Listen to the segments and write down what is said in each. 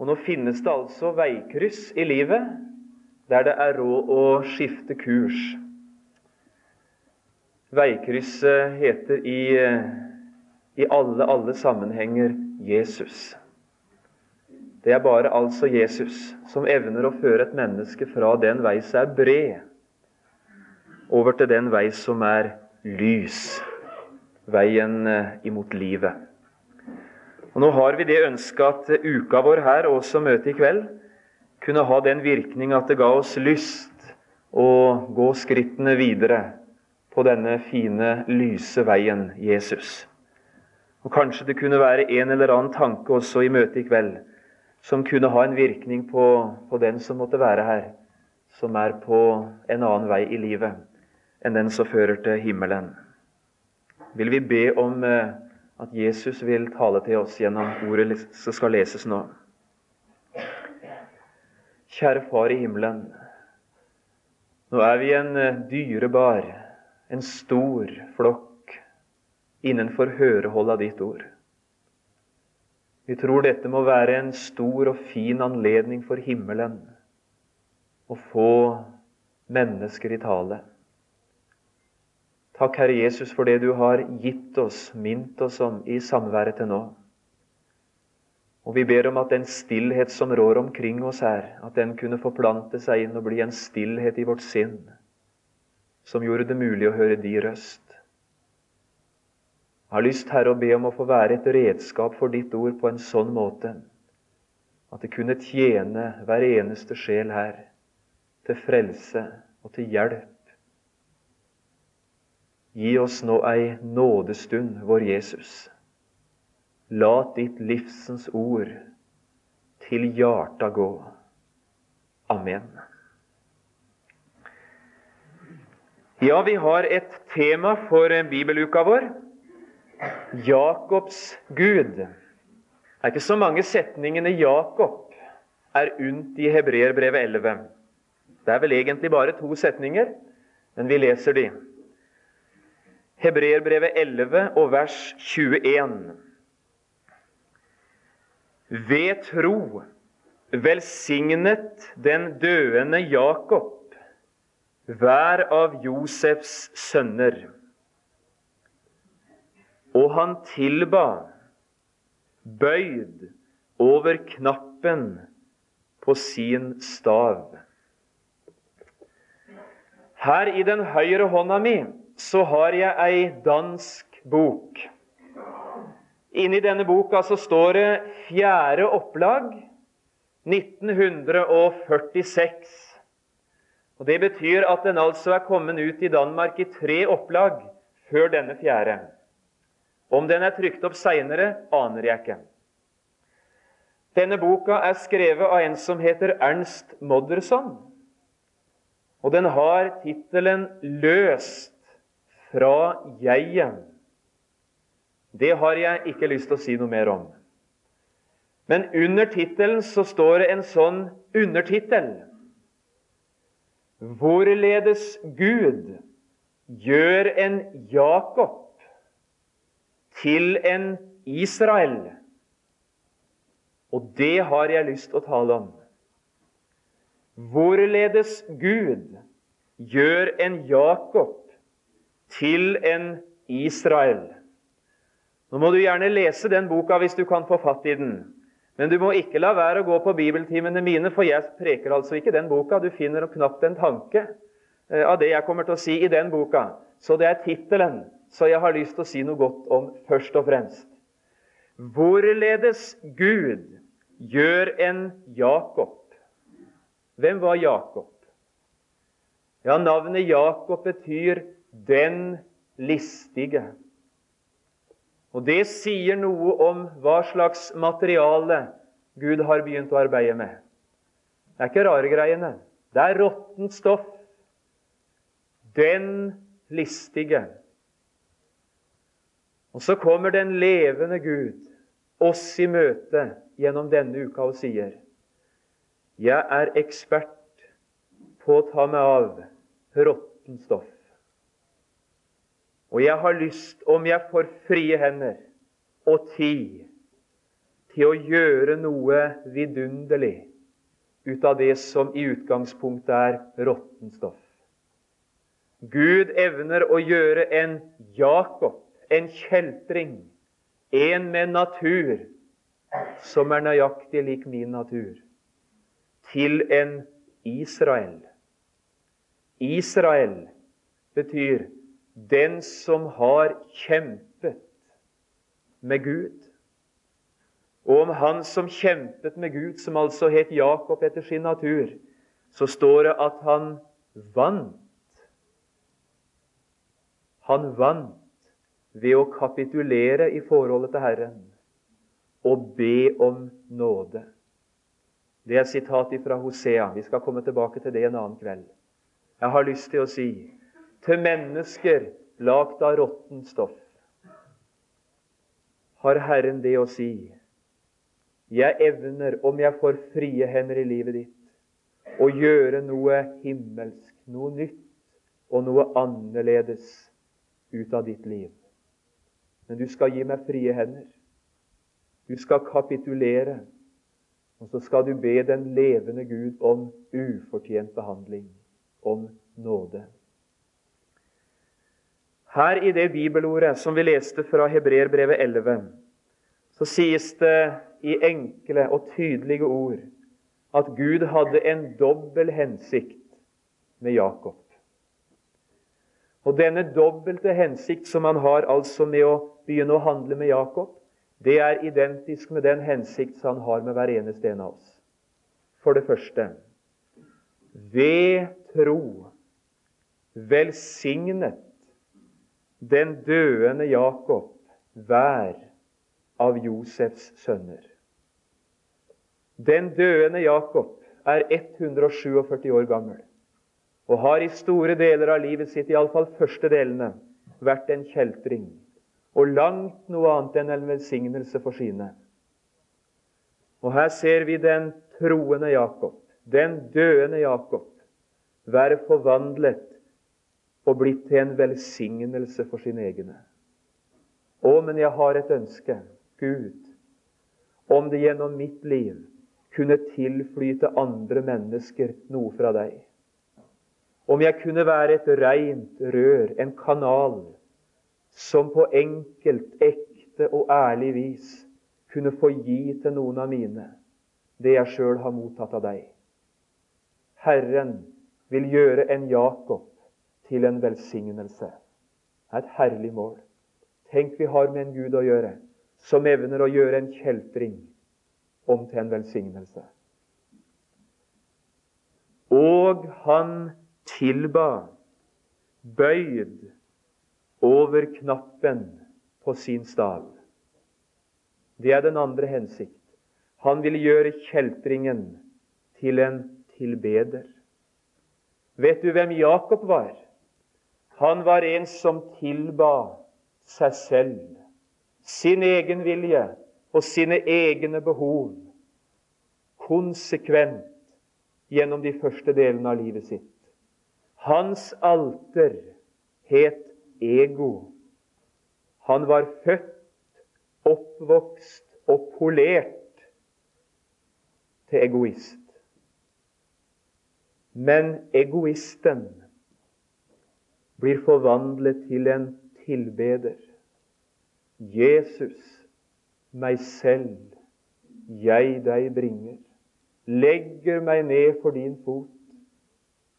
Og nå finnes det altså veikryss i livet der det er råd å skifte kurs. Veikrysset heter i, i alle, alle sammenhenger Jesus. Det er bare altså Jesus som evner å føre et menneske fra den vei som er bred, over til den vei som er lys, veien eh, imot livet. Og Nå har vi det ønsket at uka vår her, også møtet i kveld, kunne ha den virkning at det ga oss lyst å gå skrittene videre på denne fine, lyse veien Jesus. Og Kanskje det kunne være en eller annen tanke også i møtet i kveld som kunne ha en virkning på, på den som måtte være her, som er på en annen vei i livet enn den som fører til himmelen. Vil vi be om eh, at Jesus vil tale til oss gjennom ordet som skal leses nå. Kjære Far i himmelen. Nå er vi en eh, dyrebar, en stor flokk innenfor hørehold av ditt ord. Vi tror dette må være en stor og fin anledning for himmelen å få mennesker i tale. Takk, Herre Jesus, for det du har gitt oss, mint oss om i samværet til nå. Og vi ber om at den stillhet som rår omkring oss her, at den kunne forplante seg inn og bli en stillhet i vårt sinn, som gjorde det mulig å høre di røst. Jeg har lyst Herre, å be om å få være et redskap for ditt ord på en sånn måte at det kunne tjene hver eneste sjel her til frelse og til hjelp. Gi oss nå ei nådestund, vår Jesus. La ditt livsens ord til hjarta gå. Amen. Ja, vi har et tema for bibeluka vår. Jakobs Gud. Det er ikke så mange setningene Jakob er unt i Hebreerbrevet 11. Det er vel egentlig bare to setninger, men vi leser de. Hebreerbrevet 11 og vers 21. Ved tro velsignet den døende Jakob hver av Josefs sønner og han tilba, bøyd over knappen på sin stav. Her i den høyre hånda mi så har jeg ei dansk bok. Inni denne boka så står det fjerde opplag 1946. Og Det betyr at den altså er kommet ut i Danmark i tre opplag før denne fjerde. Om den er trykt opp seinere, aner jeg ikke. Denne boka er skrevet av en som heter Ernst Modderson. Og den har tittelen 'Løst fra jeget'. Det har jeg ikke lyst til å si noe mer om. Men under tittelen så står det en sånn undertittel. Hvorledes Gud gjør en Jakob til en Israel. Og det har jeg lyst til å tale om. Hvorledes Gud gjør en Jakob til en Israel. Nå må du gjerne lese den boka hvis du kan få fatt i den. Men du må ikke la være å gå på bibeltimene mine, for jeg preker altså ikke den boka. Du finner knapt en tanke eh, av det jeg kommer til å si i den boka. Så det er tittelen så jeg har lyst til å si noe godt om først og fremst. Hvorledes Gud gjør en Jakob. Hvem var Jakob? Ja, Navnet Jakob betyr 'den listige'. Og Det sier noe om hva slags materiale Gud har begynt å arbeide med. Det er ikke rare greiene. Det er råttent stoff. Den listige. Og så kommer den levende Gud oss i møte gjennom denne uka og sier Jeg er ekspert på å ta meg av råttent stoff. Og jeg har lyst, om jeg får frie hender og tid, til å gjøre noe vidunderlig ut av det som i utgangspunktet er råttent stoff. Gud evner å gjøre en Jakob, en kjeltring, en med natur som er nøyaktig lik min natur, til en Israel. Israel betyr den som har kjempet med Gud. Og om han som kjempet med Gud, som altså het Jakob etter sin natur, så står det at han vant. Han vant ved å kapitulere i forholdet til Herren og be om nåde. Det er sitat fra Hosea. Vi skal komme tilbake til det en annen kveld. Jeg har lyst til å si til mennesker lagd av råttent stoff har Herren det å si jeg evner, om jeg får frie hender i livet ditt, å gjøre noe himmelsk, noe nytt og noe annerledes ut av ditt liv. Men du skal gi meg frie hender. Du skal kapitulere. Og så skal du be den levende Gud om ufortjent behandling, om nåde. Her i det bibelordet som vi leste fra Hebreerbrevet 11, så sies det i enkle og tydelige ord at Gud hadde en dobbel hensikt med Jakob. Og denne dobbelte hensikt som han har altså med å begynne å handle med Jakob, det er identisk med den hensikt som han har med hver eneste en av oss. For det første ved tro velsignet den døende Jakob hver av Josefs sønner. Den døende Jakob er 147 år gammel og har i store deler av livet sitt, iallfall første delene, vært en kjeltring og langt noe annet enn en velsignelse for sine. Og her ser vi den troende Jakob, den døende Jakob, være forvandlet og blitt til en velsignelse for sine egne. Å, men jeg har et ønske, Gud, om det gjennom mitt liv kunne tilflyte andre mennesker noe fra deg. Om jeg kunne være et reint rør, en kanal, som på enkelt, ekte og ærlig vis kunne få gi til noen av mine det jeg sjøl har mottatt av deg. Herren vil gjøre en Jakob til en velsignelse. Det er et herlig mål. Tenk vi har med en Gud å gjøre som evner å gjøre en kjeltring om til en velsignelse. Og han tilba, bøyd over knappen på sin stav. Det er den andre hensikt. Han ville gjøre kjeltringen til en tilbeder. Vet du hvem Jakob var? Han var en som tilba seg selv, sin egen vilje og sine egne behov konsekvent gjennom de første delene av livet sitt. Hans alter het ego. Han var født, oppvokst og polert til egoist. Men egoisten blir forvandlet til en tilbeder. Jesus meg selv jeg deg bringer, legger meg ned for din fot,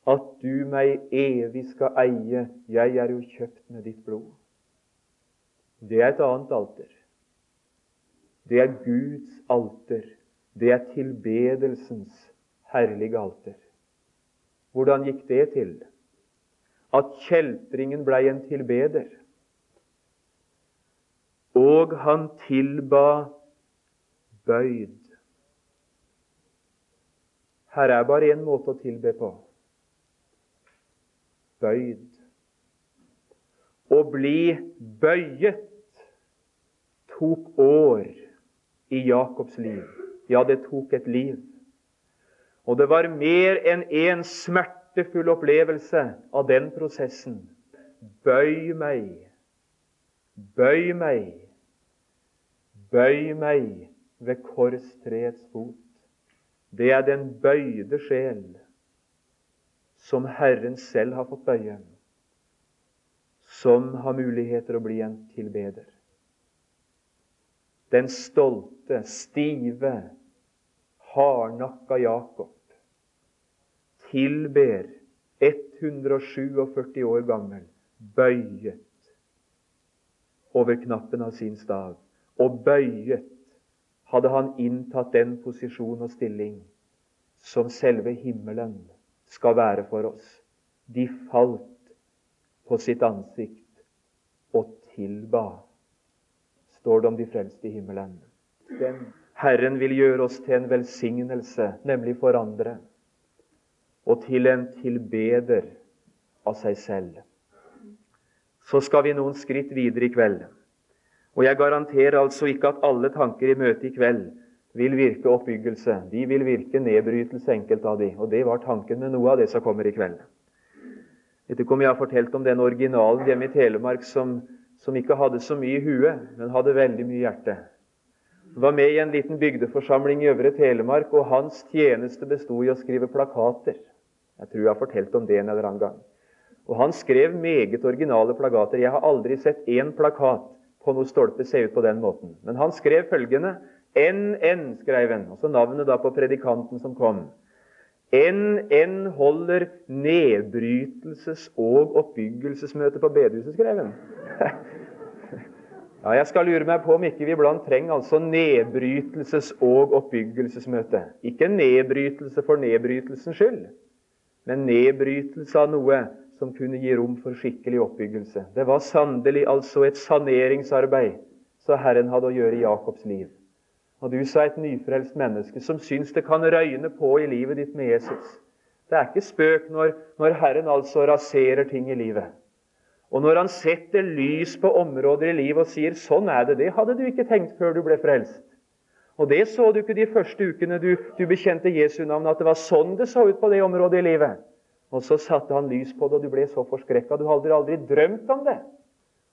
at du meg evig skal eie, jeg er jo kjøpt med ditt blod. Det er et annet alter. Det er Guds alter. Det er tilbedelsens herlige alter. Hvordan gikk det til? At kjeltringen blei en tilbeder og han tilba bøyd. Her er bare én måte å tilbe på. Bøyd. Å bli bøyet tok år i Jakobs liv. Ja, det tok et liv. Og det var mer enn én en smertefull opplevelse av den prosessen. Bøy meg, bøy meg Bøy meg ved korstreets fot. Det er den bøyde sjel som Herren selv har fått bøye, som har muligheter å bli en tilbeder. Den stolte, stive, hardnakka Jakob tilber 147 år gammel, bøyet over knappen av sin stav. Og bøyet hadde han inntatt den posisjon og stilling som selve himmelen skal være for oss. De falt på sitt ansikt og tilba, står det om de frelste i himmelen. Den Herren vil gjøre oss til en velsignelse, nemlig for andre, og til en tilbeder av seg selv. Så skal vi noen skritt videre i kveld. Og jeg garanterer altså ikke at alle tanker i møtet i kveld vil virke oppbyggelse. De vil virke nedbrytelse, enkelte av de. Og det var tanken med noe av det som kommer i kveld. Vet ikke om jeg har fortalt om den originalen hjemme i Telemark som, som ikke hadde så mye i huet, men hadde veldig mye hjerte. Han var med i en liten bygdeforsamling i Øvre Telemark, og hans tjeneste bestod i å skrive plakater. Jeg tror jeg har fortalt om det en eller annen gang. Og Han skrev meget originale plagater. Jeg har aldri sett én plakat på noe stolpe se ut på den måten. Men han skrev følgende NN, skrev han, altså navnet da på predikanten som kom. NN holder nedbrytelses- og oppbyggelsesmøte på bedehuset, skrev han. Ja, jeg skal lure meg på om ikke vi iblant trenger altså nedbrytelses- og oppbyggelsesmøte. Ikke nedbrytelse for nedbrytelsens skyld, men nedbrytelse av noe som kunne gi rom for skikkelig oppbyggelse. Det var sannelig altså et saneringsarbeid som Herren hadde å gjøre i Jakobs liv. Og du sa et nyfrelst menneske som syns det kan røyne på i livet ditt med Jesus. Det er ikke spøk når, når Herren altså raserer ting i livet. Og når Han setter lys på områder i livet og sier 'sånn er det', det hadde du ikke tenkt før du ble frelst. Og det så du ikke de første ukene du, du bekjente Jesu navn, at det var sånn det så ut på det området i livet. Og så satte han lys på det, og du ble så forskrekka. Du hadde aldri drømt om det.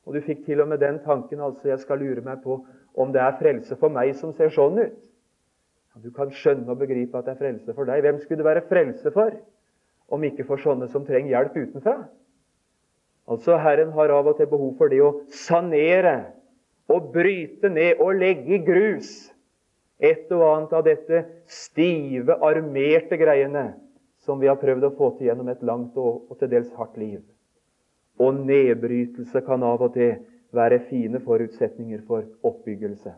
Og du fikk til og med den tanken altså, jeg skal lure meg på om det er frelse for meg som ser sånn ut. Du kan skjønne og begripe at det er frelse for deg. Hvem skulle det være frelse for, om ikke for sånne som trenger hjelp utenfra? Altså, Herren har av og til behov for det å sanere og bryte ned og legge grus et og annet av dette stive, armerte greiene som vi har prøvd å få til gjennom et langt og, og til dels hardt liv. Og nedbrytelse kan av og til være fine forutsetninger for oppbyggelse.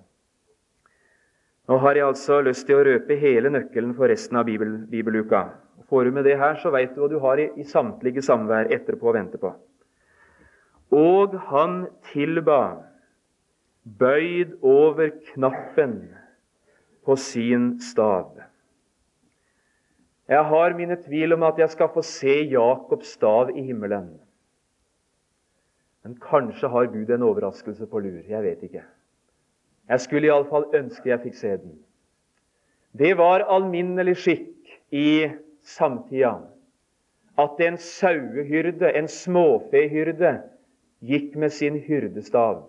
Nå har jeg altså lyst til å røpe hele nøkkelen for resten av bibel, bibeluka. Får du med det her, så veit du hva du har i, i samtlige samvær etterpå å vente på. Og han tilba, bøyd over knappen på sin stav. Jeg har mine tvil om at jeg skal få se Jakobs stav i himmelen. Men kanskje har Gud en overraskelse på lur. Jeg vet ikke. Jeg skulle iallfall ønske jeg fikk se den. Det var alminnelig skikk i samtida at en sauehyrde, en småfehyrde, gikk med sin hyrdestav.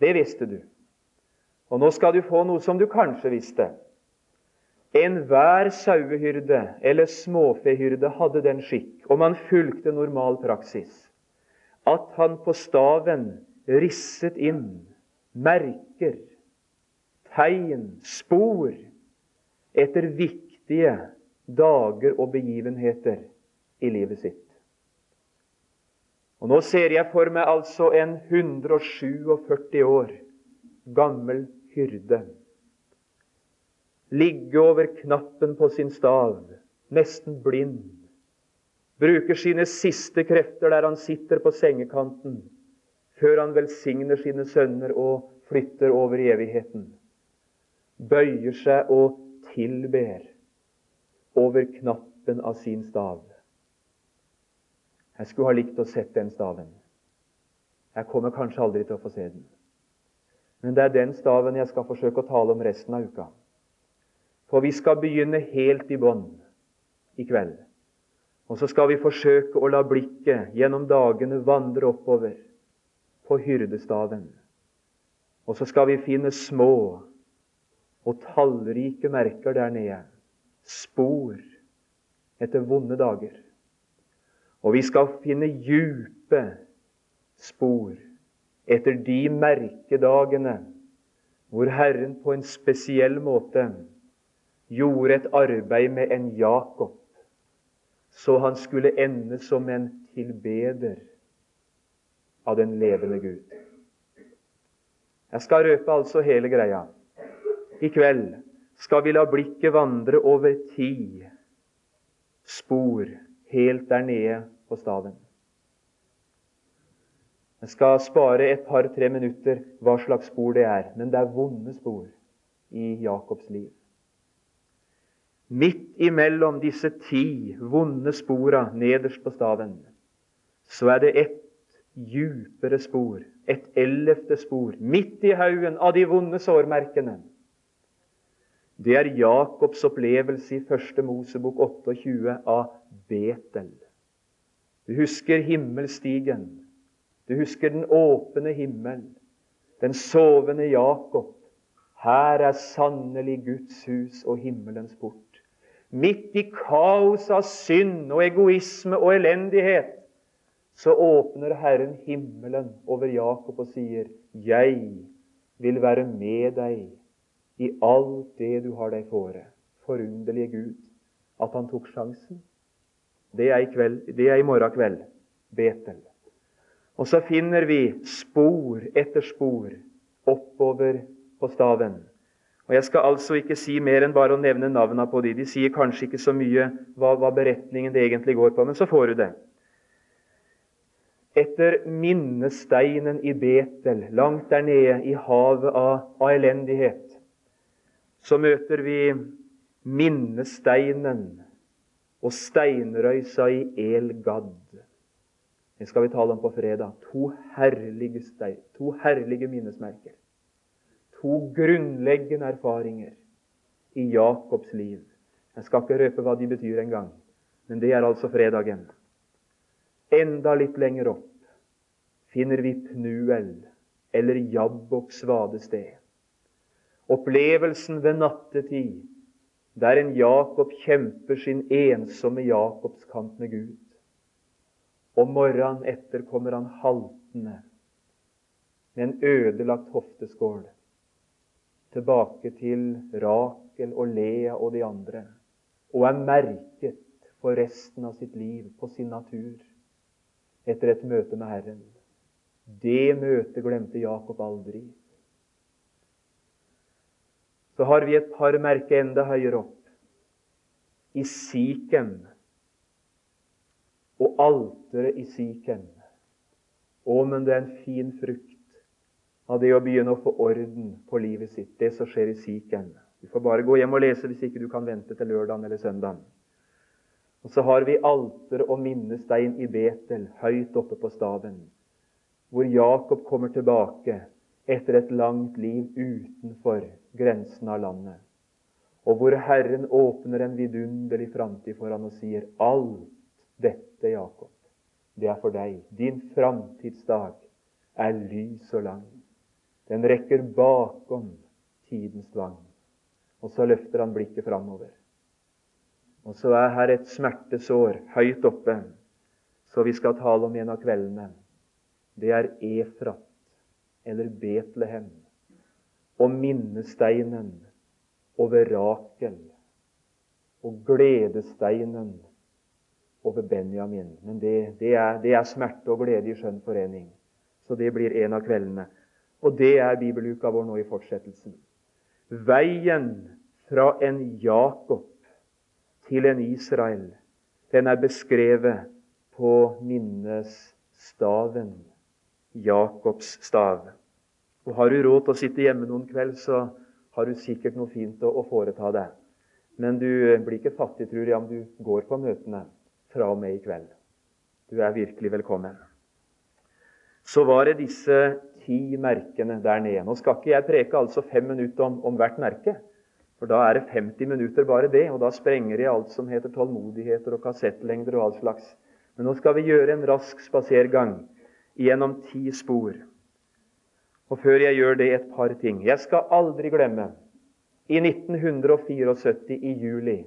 Det visste du. Og nå skal du få noe som du kanskje visste. Enhver sauehyrde eller småfehyrde hadde den skikk, og man fulgte normal praksis, at han på staven risset inn merker, tegn, spor etter viktige dager og begivenheter i livet sitt. Og Nå ser jeg for meg altså en 147 år gammel hyrde ligge over knappen på sin stav, nesten blind. Bruker sine siste krefter der han sitter på sengekanten, før han velsigner sine sønner og flytter over i evigheten. Bøyer seg og tilber over knappen av sin stav. Jeg skulle ha likt å sett den staven. Jeg kommer kanskje aldri til å få se den. Men det er den staven jeg skal forsøke å tale om resten av uka. For vi skal begynne helt i bånn i kveld. Og så skal vi forsøke å la blikket gjennom dagene vandre oppover på hyrdestaven. Og så skal vi finne små, og tallrike merker der nede. Spor etter vonde dager. Og vi skal finne djupe spor etter de merkedagene hvor Herren på en spesiell måte gjorde et arbeid med en Jakob, så han skulle ende som en tilbeder av den levende Gud. Jeg skal røpe altså hele greia. I kveld skal vi la blikket vandre over ti spor helt der nede på staven. Jeg skal spare et par-tre minutter hva slags spor det er, men det er vonde spor i Jakobs liv. Midt imellom disse ti vonde spora nederst på staven, så er det et djupere spor, et ellevte spor, midt i haugen av de vonde sårmerkene. Det er Jakobs opplevelse i første Mosebok 28 av Betel. Du husker himmelstigen. Du husker den åpne himmel, den sovende Jakob. Her er sannelig Guds hus og himmelens port. Midt i kaos av synd og egoisme og elendighet så åpner Herren himmelen over Jakob og sier, 'Jeg vil være med deg i alt det du har deg fore.' Forunderlige Gud, at han tok sjansen. Det er i, kveld, det er i morgen kveld. Betel. Og så finner vi spor etter spor oppover på staven. Og Jeg skal altså ikke si mer enn bare å nevne navnene på de. De sier kanskje ikke så mye hva, hva beretningen det egentlig går på, men så får du det. Etter minnesteinen i Betel, langt der nede i havet av, av elendighet, så møter vi minnesteinen og steinrøysa i El-Gad. Det skal vi tale om på fredag. To herlige, steg, to herlige minnesmerker. To grunnleggende erfaringer i Jakobs liv. Jeg skal ikke røpe hva de betyr engang, men det er altså fredagen. Enda litt lenger opp finner vi Pnuel, eller Jabboks vadested. Opplevelsen ved nattetid, der en Jakob kjemper sin ensomme Jakobskamp med Gud. Om morgenen etter kommer han haltende med en ødelagt hofteskål tilbake til Rakel og Lea og de andre, og er merket for resten av sitt liv på sin natur etter et møte med Herren. Det møtet glemte Jakob aldri. Så har vi et par merker enda høyere opp. I Sikhem og alteret i Siken. Å, men det er en fin frukt av det å begynne å få orden på livet sitt, det som skjer i Siken. Du får bare gå hjem og lese hvis ikke du kan vente til lørdagen eller søndagen. Og så har vi alteret og minnestein i Betel, høyt oppe på staven, hvor Jakob kommer tilbake etter et langt liv utenfor grensen av landet, og hvor Herren åpner en vidunderlig framtid for han og sier alt dette, Jakob, det er for deg. Din framtidsdag er lys og lang. Den rekker bakom tidens tvang. Og så løfter han blikket framover. Og så er her et smertesår høyt oppe, så vi skal tale om en av kveldene. Det er Efrat, eller Betlehem, og minnesteinen over Rakel, og gledesteinen over Benjamin. Men det, det, er, det er smerte og glede i skjønn forening. Så det blir en av kveldene. Og det er bibeluka vår nå i fortsettelsen. Veien fra en Jakob til en Israel, den er beskrevet på minnestaven, Jakobs stav. Og Har du råd til å sitte hjemme noen kveld, så har du sikkert noe fint å, å foreta deg. Men du blir ikke fattig, tror jeg, om du går på møtene fra og med i kveld. Du er virkelig velkommen. Så var det disse ti merkene der nede. Nå skal ikke jeg preke altså fem minutter om, om hvert merke. For da er det 50 minutter bare det, og da sprenger de alt som heter tålmodigheter og kassettlengder og all slags. Men nå skal vi gjøre en rask spasergang gjennom ti spor. Og før jeg gjør det, et par ting. Jeg skal aldri glemme i 1974 i juli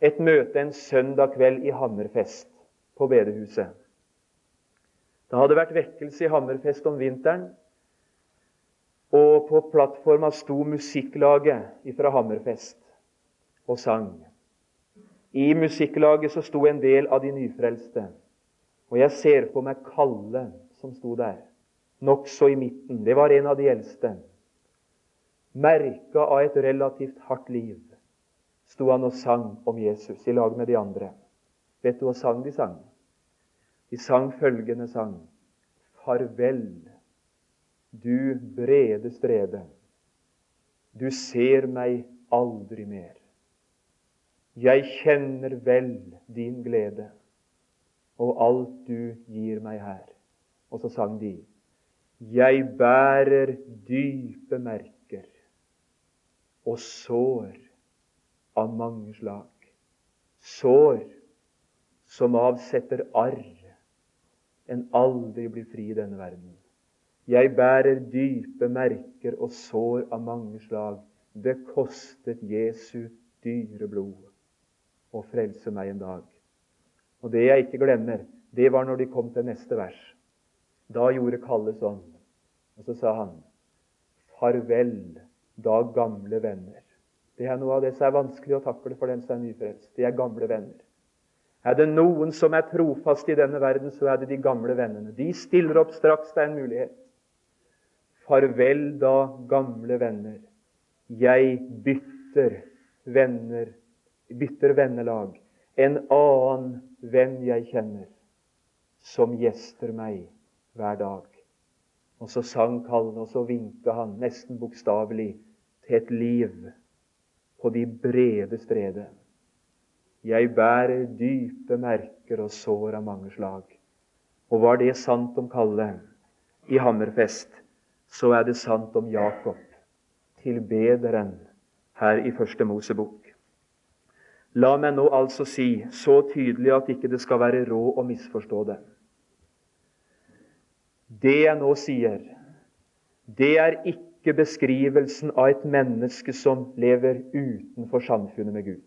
et møte en søndag kveld i Hammerfest på bedehuset. Det hadde vært vekkelse i Hammerfest om vinteren, og på plattforma sto musikklaget fra Hammerfest og sang. I musikklaget så sto en del av de nyfrelste. Og jeg ser på meg Kalle som sto der, nokså i midten. Det var en av de eldste. Merka av et relativt hardt liv sto han og sang om Jesus i lag med de andre. Vet du hva sang de sang? De sang følgende sang. Farvel, du brede strede. Du ser meg aldri mer. Jeg kjenner vel din glede og alt du gir meg her. Og så sang de. Jeg bærer dype merker og sår av mange slag. Sår som avsetter arr en aldri blir fri i denne verden. Jeg bærer dype merker og sår av mange slag. Det kostet Jesu dyre blod å frelse meg en dag. Og det jeg ikke glemmer, det var når de kom til neste vers. Da gjorde Kalle sånn, og så sa han Farvel, da gamle venner. Det er noe av det som er vanskelig å takle for den som er nyfrelst. De er gamle venner. Er det noen som er trofast i denne verden, så er det de gamle vennene. De stiller opp straks det er en mulighet. Farvel, da, gamle venner. Jeg bytter venner, bytter vennelag. En annen venn jeg kjenner, som gjester meg hver dag. Og så sang Kallen, og så vinka han, nesten bokstavelig, til et liv på de brede strede. Jeg bærer dype merker og sår av mange slag. Og var det sant om Kalle i Hammerfest, så er det sant om Jakob, tilbederen her i Første Mosebok. La meg nå altså si så tydelig at ikke det skal være råd å misforstå det. Det jeg nå sier, det er ikke ikke beskrivelsen av et menneske som lever utenfor samfunnet med Gud.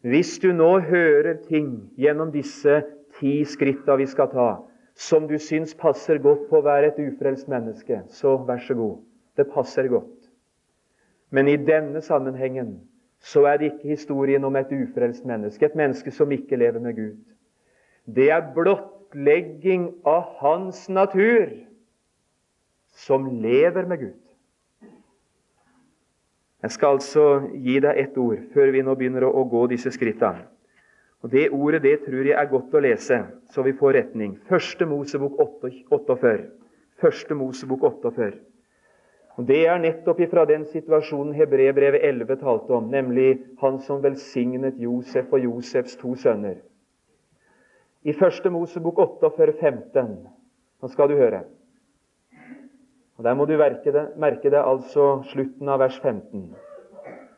Hvis du nå hører ting gjennom disse ti skritta vi skal ta, som du syns passer godt på å være et ufrelst menneske, så vær så god. Det passer godt. Men i denne sammenhengen så er det ikke historien om et ufrelst menneske, et menneske som ikke lever med Gud. Det er blottlegging av hans natur som lever med Gud. Jeg skal altså gi deg ett ord før vi nå begynner å, gå disse skrittene. Og Det ordet det tror jeg er godt å lese, så vi får retning. Første Mosebok 48. Første Mosebok 48. Og Det er nettopp ifra den situasjonen Hebrebrevet 11 talte om, nemlig han som velsignet Josef og Josefs to sønner. I Første Mosebok 48, 15, nå skal du høre og Der må du merke det, merke det altså slutten av vers 15.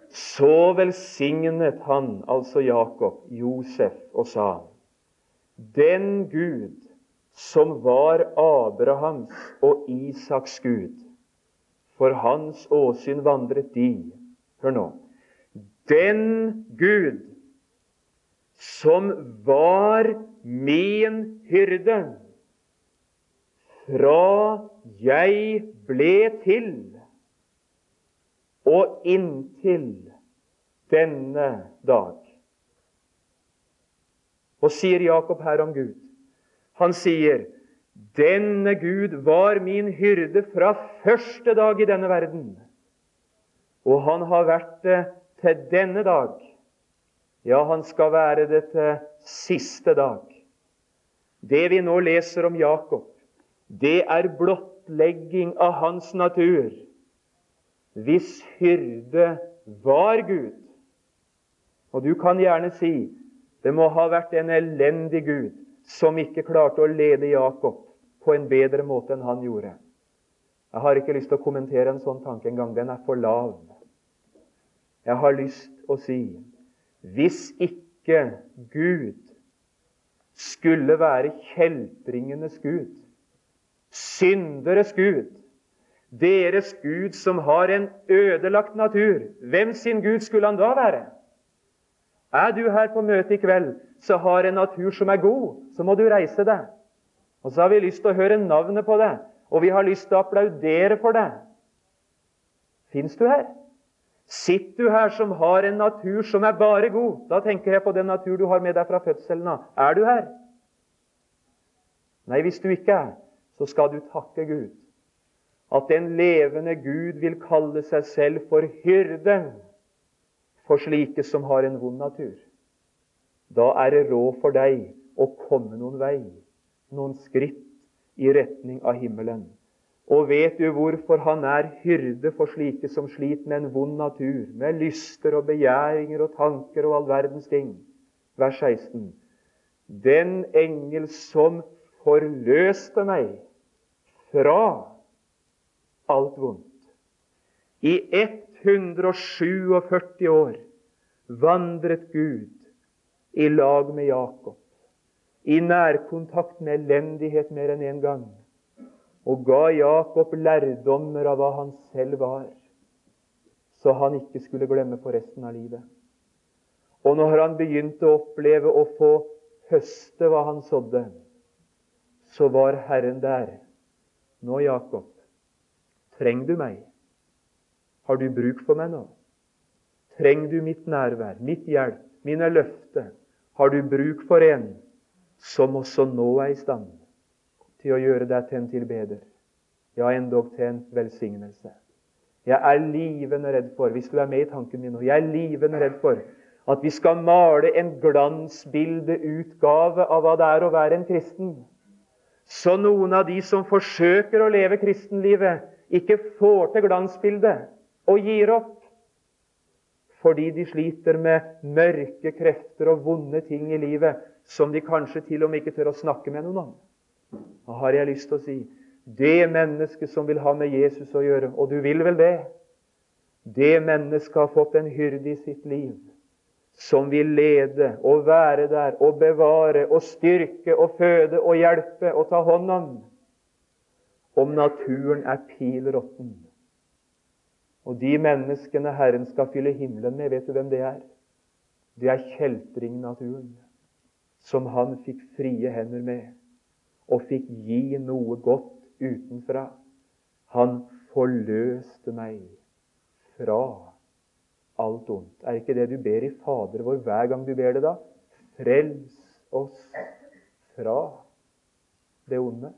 Så velsignet han, altså Jakob, Josef, og sa:" Den Gud som var Abrahams og Isaks Gud, for hans åsyn vandret de Hør nå. Den Gud som var min hyrde fra jeg ble til og inntil denne dag. Og sier Jakob her om Gud? Han sier, 'Denne Gud var min hyrde fra første dag i denne verden.' Og han har vært det til denne dag. Ja, han skal være det til siste dag. Det vi nå leser om Jakob, det er blottlegging av hans natur. Hvis hyrde var Gud Og du kan gjerne si det må ha vært en elendig Gud som ikke klarte å lede Jakob på en bedre måte enn han gjorde. Jeg har ikke lyst til å kommentere en sånn tanke engang. Den er for lav. Jeg har lyst å si hvis ikke Gud skulle være kjeltringenes Gud, synderes Gud, Deres Gud som har en ødelagt natur, hvem sin Gud skulle han da være? Er du her på møtet i kveld så har en natur som er god, så må du reise deg. Og så har vi lyst til å høre navnet på det, og vi har lyst til å applaudere for det. Fins du her? Sitter du her som har en natur som er bare god? Da tenker jeg på den natur du har med deg fra fødselen av. Er du her? Nei, hvis du ikke er, så skal du takke Gud. At den levende Gud vil kalle seg selv for hyrde for slike som har en vond natur. Da er det råd for deg å komme noen vei, noen skritt i retning av himmelen. Og vet du hvorfor han er hyrde for slike som sliter med en vond natur, med lyster og begjæringer og tanker og all verdens ting? Vers 16. Den engel som forløste meg fra alt vondt. I 147 år vandret Gud i lag med Jakob, i nærkontakt med elendighet mer enn én en gang, og ga Jakob lærdommer av hva han selv var, så han ikke skulle glemme for resten av livet. Og når han begynte å oppleve å få høste hva han sådde, så var Herren der. Nå, Jakob, trenger du meg? Har du bruk for meg nå? Trenger du mitt nærvær, mitt hjelp, mine løfter? Har du bruk for en som også nå er i stand til å gjøre deg til en tilbeder? Ja, endog til en velsignelse. Jeg er livende redd for, hvis du er med i tanken min nå, jeg er livende redd for at vi skal male en glansbildeutgave av hva det er å være en kristen. Så noen av de som forsøker å leve kristenlivet, ikke får til glansbildet og gir opp. Fordi de sliter med mørke krefter og vonde ting i livet som de kanskje til og med ikke tør å snakke med noen om. Da har jeg lyst til å si? Det mennesket som vil ha med Jesus å gjøre, og du vil vel det? Det mennesket har fått en hyrde i sitt liv som vil lede og være der og bevare og styrke og føde og hjelpe og ta hånd om om naturen er pil råtten og de menneskene Herren skal fylle himmelen med, vet du hvem det er? Det er kjeltringnaturen, som han fikk frie hender med, og fikk gi noe godt utenfra. Han forløste meg fra alt ondt. Er ikke det du ber i Fader vår hver gang du ber det, da? Frels oss fra det onde.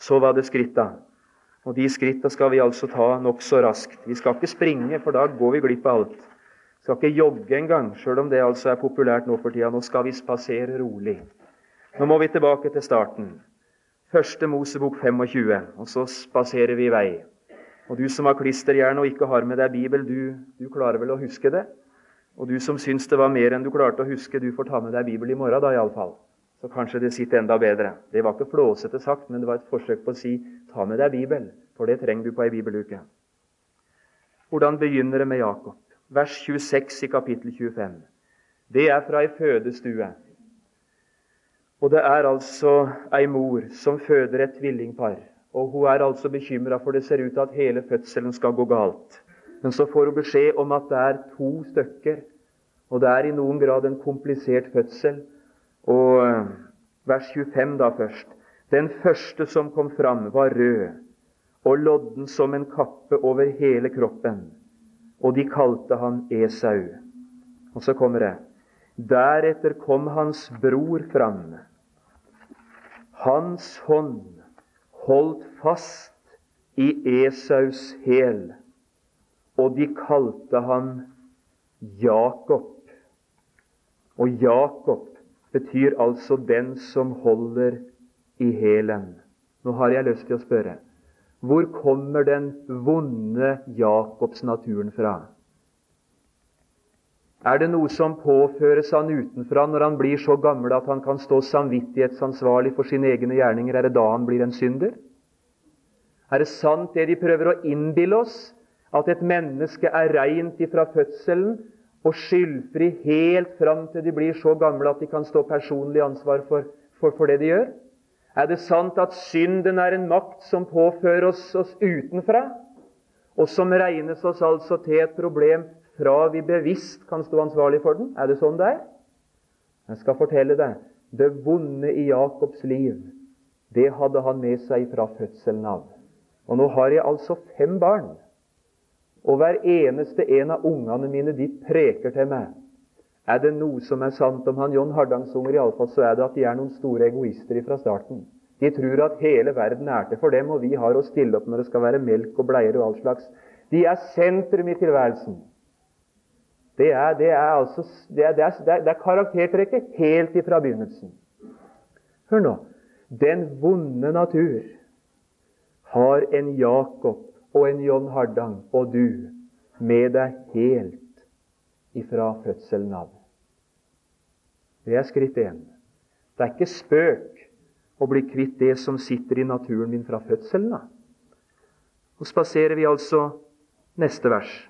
Så var det skritta. Og De skritta skal vi altså ta nokså raskt. Vi skal ikke springe, for da går vi glipp av alt. Vi skal ikke jogge engang, sjøl om det altså er populært nå for tida. Nå skal vi spasere rolig. Nå må vi tilbake til starten. Første Mosebok 25, og så spaserer vi i vei. Og Du som har klisterhjerne og ikke har med deg Bibel, du, du klarer vel å huske det? Og du som syns det var mer enn du klarte å huske, du får ta med deg Bibel i morgen, da iallfall. Så kanskje det sitter enda bedre. Det var ikke flåsete sagt, men det var et forsøk på å si ta med deg Bibel, for det trenger du på ei bibeluke. Hvordan begynner det med Jakob? Vers 26 i kapittel 25. Det er fra ei fødestue. Og det er altså ei mor som føder et tvillingpar. Og hun er altså bekymra, for det ser ut til at hele fødselen skal gå galt. Men så får hun beskjed om at det er to stykker, og det er i noen grad en komplisert fødsel. Og eh, vers 25 da først. Den første som kom fram, var rød og lodden som en kappe over hele kroppen. Og de kalte han Esau. Og så kommer det. Deretter kom hans bror fram. Hans hånd holdt fast i Esaus hæl, og de kalte han Jakob. Og Jakob betyr altså 'den som holder i hælen'. Nå har jeg lyst til å spørre hvor kommer den vonde Jakobs-naturen fra? Er det noe som påføres han utenfra når han blir så gammel at han kan stå samvittighetsansvarlig for sine egne gjerninger? Er det da han blir en synder? Er det sant det de prøver å innbille oss, at et menneske er reint ifra fødselen og skyldfri helt fram til de blir så gamle at de kan stå personlig ansvar for, for, for, det de gjør? Er det sant at synden er en makt som påfører oss oss utenfra, og som regnes oss altså til et problem fra vi bevisst kan stå ansvarlig for den? Er det sånn det er? Jeg skal fortelle deg det vonde i Jakobs liv, det hadde han med seg fra fødselen av. Og nå har jeg altså fem barn. Og hver eneste en av ungene mine de preker til meg. Er det noe som er sant om han John Hardangs unger, iallfall, så er det at de er noen store egoister fra starten. De tror at hele verden er til for dem, og vi har å stille opp når det skal være melk og bleier og all slags. De er sentrum i tilværelsen. Det er, det er, altså, det er, det er, er karaktertrekket helt ifra begynnelsen. Hør nå. Den vonde natur har en Jakob og en John Hardang og du med deg helt ifra fødselen av. Det er skritt én. Det er ikke spøk å bli kvitt det som sitter i naturen min fra fødselen av. Så spaserer vi altså neste vers.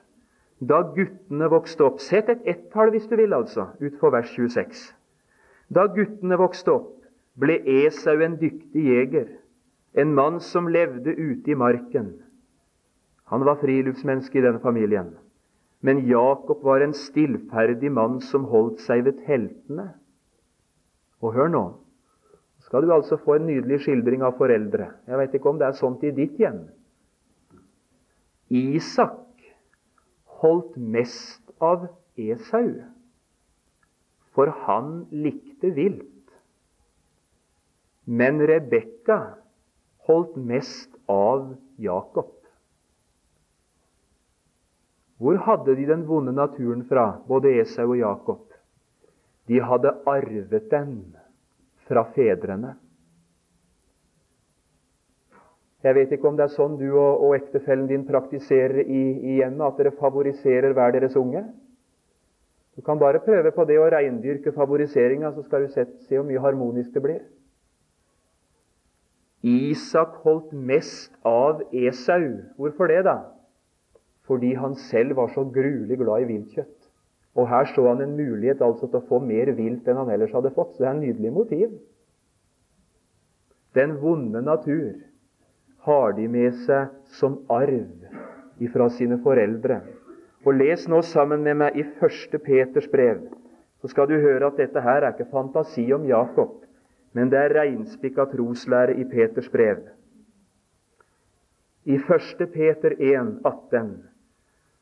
Da guttene vokste opp Sett et ett-tall hvis du vil, altså, utfor vers 26. Da guttene vokste opp, ble Esau en dyktig jeger, en mann som levde ute i marken. Han var friluftsmenneske i denne familien. Men Jakob var en stillferdig mann som holdt seg ved teltene. Og hør nå skal du altså få en nydelig skildring av foreldre. Jeg vet ikke om det er sånt i ditt hjem. Isak holdt mest av Esau, for han likte vilt. Men Rebekka holdt mest av Jakob. Hvor hadde de den vonde naturen fra, både Esau og Jakob? De hadde arvet den fra fedrene. Jeg vet ikke om det er sånn du og, og ektefellen din praktiserer i, i hjemmet, at dere favoriserer hver deres unge. Du kan bare prøve på det å reindyrke favoriseringa, så skal du se, se hvor mye harmonisk det blir. Isak holdt mest av Esau. Hvorfor det, da? fordi han selv var så gruelig glad i viltkjøtt. Og her så han en mulighet altså til å få mer vilt enn han ellers hadde fått. Så det er en nydelig motiv. Den vonde natur har de med seg som arv ifra sine foreldre. Og Les nå sammen med meg i 1. Peters brev, så skal du høre at dette her er ikke fantasi om Jakob, men det er reinspikka troslære i Peters brev. I 1. Peter 1, 18,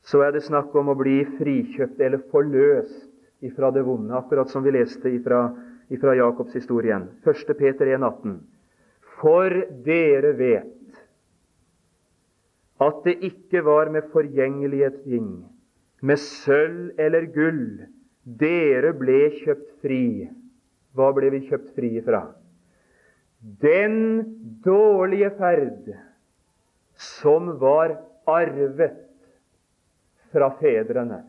så er det snakk om å bli frikjøpt eller forløst ifra det vonde, akkurat som vi leste ifra, ifra Jakobs historien. 1. Peter 1, 18. For dere vet at det ikke var med forgjengelige ting, med sølv eller gull, dere ble kjøpt fri. Hva ble vi kjøpt fri fra? Den dårlige ferd som var arvet fra fedrene.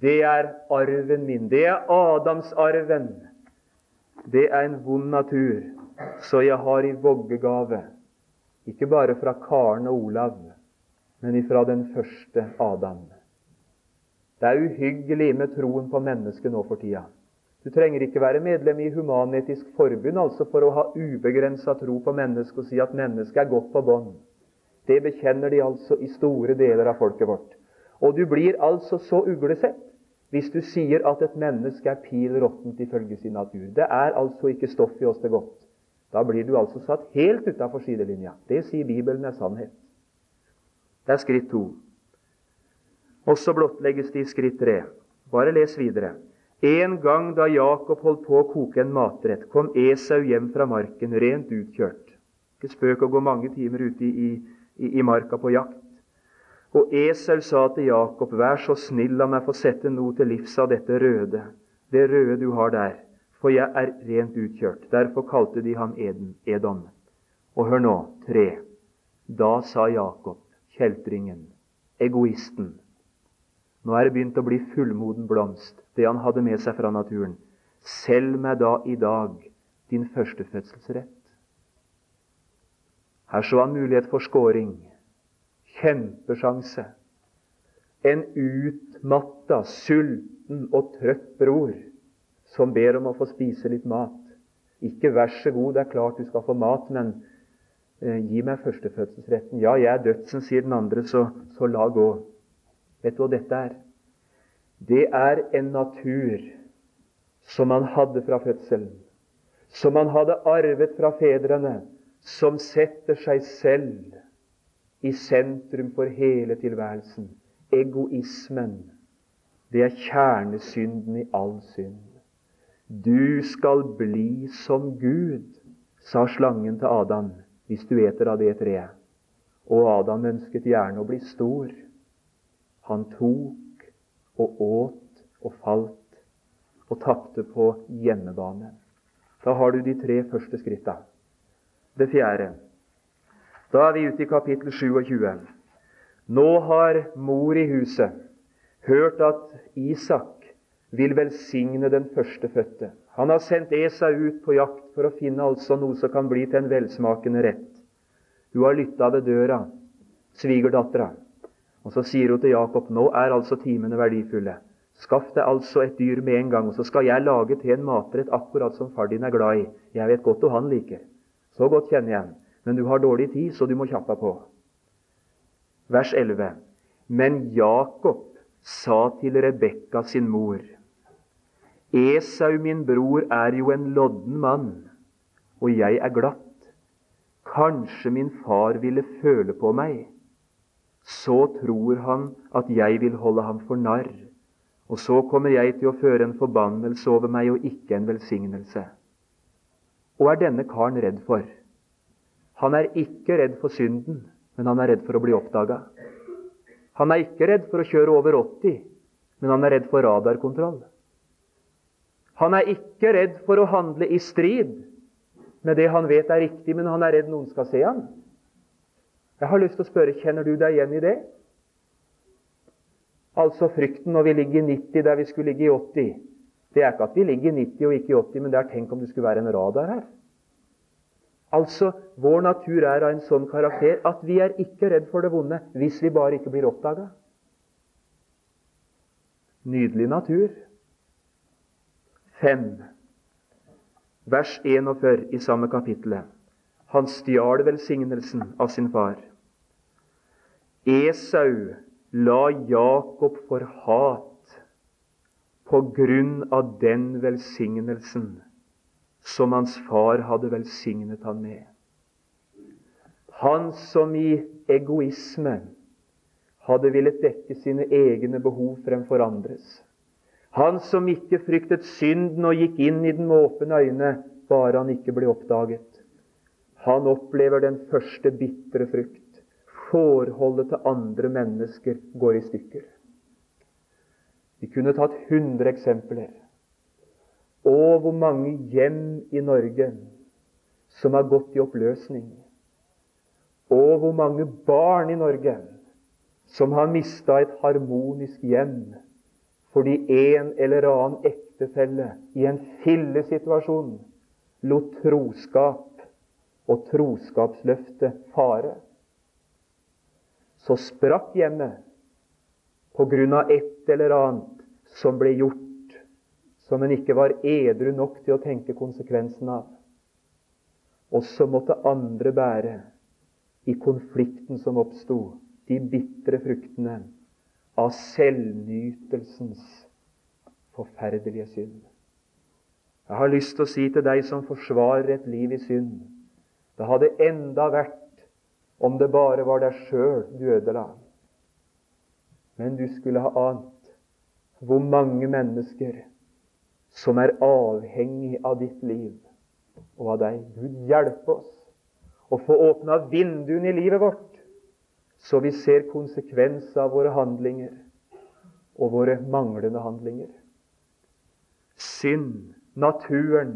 Det er arven min. Det er Adamsarven. Det er en vond natur, så jeg har i voggegave, ikke bare fra Karen og Olav, men ifra den første Adam. Det er uhyggelig med troen på mennesket nå for tida. Du trenger ikke være medlem i Human-Etisk Forbund altså for å ha ubegrensa tro på mennesket og si at mennesket er godt på bånd. Det bekjenner de altså i store deler av folket vårt. Og du blir altså så uglesett hvis du sier at et menneske er pil råttent ifølge sin natur. Det er altså ikke stoff i oss til godt. Da blir du altså satt helt utafor sidelinja. Det sier Bibelen er sannhet. Det er skritt to. Og så blottlegges det i skritt tre. Bare les videre. En gang da Jakob holdt på å koke en matrett, kom Esau hjem fra marken rent utkjørt. Ikke spøk å gå mange timer ute i, i, i marka på jakt. Og Esau sa til Jakob, vær så snill, la meg få sette noe til livs av dette røde, det røde du har der, for jeg er rent utkjørt. Derfor kalte de ham Edom. Og hør nå, tre. Da sa Jakob, kjeltringen, egoisten, nå er det begynt å bli fullmoden blomst, det han hadde med seg fra naturen. Selg meg da i dag din førstefødselsrett. Her så han mulighet for skåring. Kjempesjanse. En utmatta, sulten og trøtt bror som ber om å få spise litt mat. Ikke vær så god, det er klart du skal få mat, men eh, gi meg førstefødselsretten. Ja, jeg er dødsen, sier den andre, så, så la gå. Vet du hva dette er? Det er en natur som han hadde fra fødselen, som han hadde arvet fra fedrene, som setter seg selv i sentrum for hele tilværelsen. Egoismen. Det er kjernesynden i all synd. Du skal bli som Gud, sa slangen til Adam, hvis du eter av det treet. Og Adam ønsket gjerne å bli stor. Han tok og åt og falt og tapte på hjemmebane. Da har du de tre første skritta. Det fjerde. Da er vi ute i kapittel 27. Nå har mor i huset hørt at Isak vil velsigne den førstefødte. Han har sendt Esau ut på jakt for å finne altså noe som kan bli til en velsmakende rett. Hun har lytta ved døra, svigerdattera. Og så sier hun til Jakob nå er altså timene verdifulle. Skaff deg altså et dyr med en gang, og så skal jeg lage til en matrett akkurat som far din er glad i. Jeg vet godt hva han liker. Så godt kjenner jeg ham. Men du har dårlig tid, så du må kjappe på. Vers 11. Men Jakob sa til Rebekka sin mor Esau, min bror, er jo en lodden mann, og jeg er glatt. Kanskje min far ville føle på meg så tror han at jeg vil holde ham for narr. Og så kommer jeg til å føre en forbannelse over meg og ikke en velsignelse. Og er denne karen redd for? Han er ikke redd for synden, men han er redd for å bli oppdaga. Han er ikke redd for å kjøre over 80, men han er redd for radarkontroll. Han er ikke redd for å handle i strid med det han vet er riktig, men han er redd noen skal se ham. Jeg har lyst til å spørre kjenner du deg igjen i det? Altså frykten når vi ligger i 90 der vi skulle ligge i 80. Det er ikke at vi ligger i 90 og ikke i 80, men det er tenk om det skulle være en radar her. Altså, Vår natur er av en sånn karakter at vi er ikke redd for det vonde hvis vi bare ikke blir oppdaga. Nydelig natur. 5. Vers 41 i samme kapittelet. Han stjal velsignelsen av sin far. Esau la Jakob for hat på grunn av den velsignelsen som hans far hadde velsignet han med. Han som i egoisme hadde villet dekke sine egne behov fremfor andres. Han som ikke fryktet synden og gikk inn i den med åpne øyne, bare han ikke ble oppdaget. Han opplever den første bitre frukt. Forholdet til andre mennesker går i stykker. Vi kunne tatt 100 eksempler. Og hvor mange hjem i Norge som har gått i oppløsning. Og hvor mange barn i Norge som har mista et harmonisk hjem fordi en eller annen ektefelle i en fillesituasjon lot troskap og troskapsløftet fare, så sprakk hjemmet på grunn av et eller annet som ble gjort som en ikke var edru nok til å tenke konsekvensen av. Og så måtte andre bære, i konflikten som oppsto, de bitre fruktene av selvnytelsens forferdelige synd. Jeg har lyst til å si til deg som forsvarer et liv i synd det hadde enda vært om det bare var deg sjøl du ødela. Men du skulle ha ant hvor mange mennesker som er avhengig av ditt liv og av deg. Gud hjelpe oss å få åpna vinduene i livet vårt, så vi ser konsekvenser av våre handlinger og våre manglende handlinger. Synd, naturen,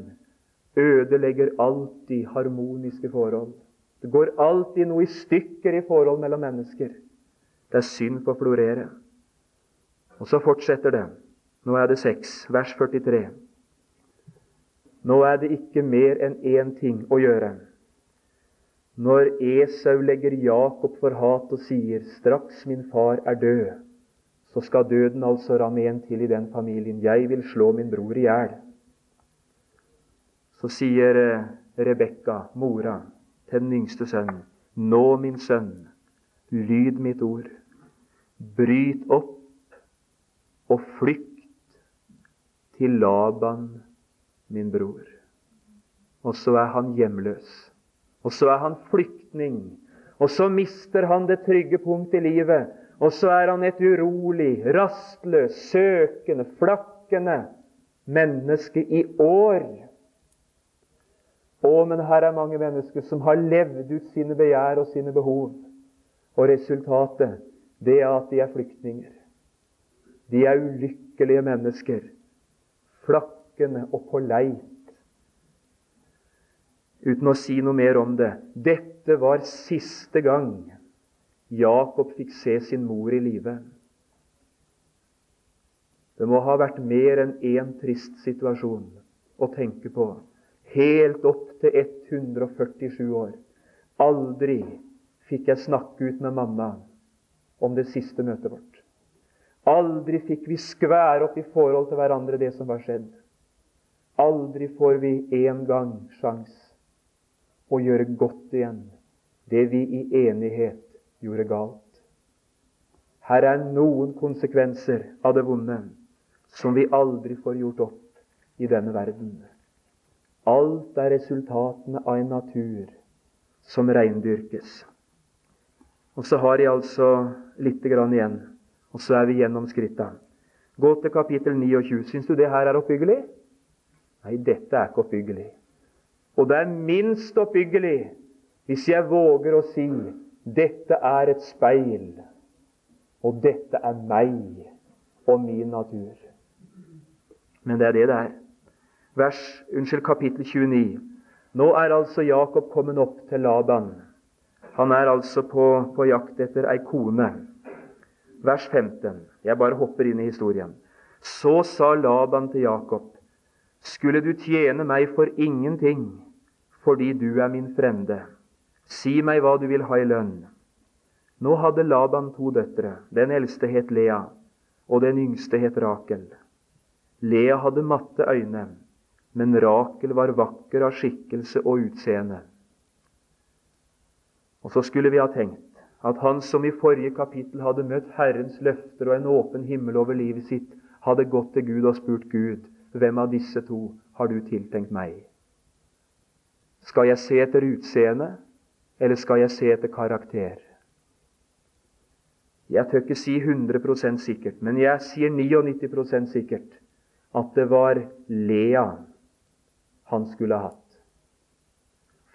ødelegger alltid harmoniske forhold. Det går alltid noe i stykker i forhold mellom mennesker. Det er synd får florere. Og så fortsetter det. Nå er det 6, vers 43. Nå er det ikke mer enn én ting å gjøre. Når Esau legger Jakob for hat og sier 'straks min far er død', så skal døden altså ramme en til i den familien. Jeg vil slå min bror i hjel så sier eh, Rebekka, mora, til den yngste sønnen, Nå, min sønn, lyd mitt ord. Bryt opp og flykt til Laban, min bror. Og så er han hjemløs. Og så er han flyktning. Og så mister han det trygge punkt i livet. Og så er han et urolig, rastløs, søkende, flakkende menneske i år. Å, men her er mange mennesker som har levd ut sine begjær og sine behov. Og resultatet, det er at de er flyktninger. De er ulykkelige mennesker, flakkende og på leit. Uten å si noe mer om det. Dette var siste gang Jakob fikk se sin mor i live. Det må ha vært mer enn én trist situasjon å tenke på. Helt opp til 147 år. Aldri fikk jeg snakke ut med mamma om det siste møtet vårt. Aldri fikk vi skvære opp i forhold til hverandre det som var skjedd. Aldri får vi en gang sjans å gjøre godt igjen det vi i enighet gjorde galt. Her er noen konsekvenser av det vonde som vi aldri får gjort opp i denne verden. Alt er resultatene av en natur som reindyrkes. Og så har jeg altså lite grann igjen, og så er vi gjennom skritta. Gå til kapittel 29. Syns du det her er oppbyggelig? Nei, dette er ikke oppbyggelig. Og det er minst oppbyggelig hvis jeg våger å si dette er et speil, og dette er meg og min natur. Men det er det det er. Vers, unnskyld, kapittel 29. Nå er altså Jakob kommet opp til Laban. Han er altså på, på jakt etter ei kone. Vers 15. Jeg bare hopper inn i historien. Så sa Laban til Jakob.: Skulle du tjene meg for ingenting fordi du er min frende? Si meg hva du vil ha i lønn. Nå hadde Laban to døtre. Den eldste het Lea, og den yngste het Rakel. Lea hadde matte øyne, men Rakel var vakker av skikkelse og utseende. Og så skulle vi ha tenkt at han som i forrige kapittel hadde møtt Herrens løfter og en åpen himmel over livet sitt, hadde gått til Gud og spurt Gud, hvem av disse to har du tiltenkt meg? Skal jeg se etter utseende, eller skal jeg se etter karakter? Jeg tør ikke si 100% sikkert, men jeg sier 99% sikkert at det var Lea han skulle ha hatt.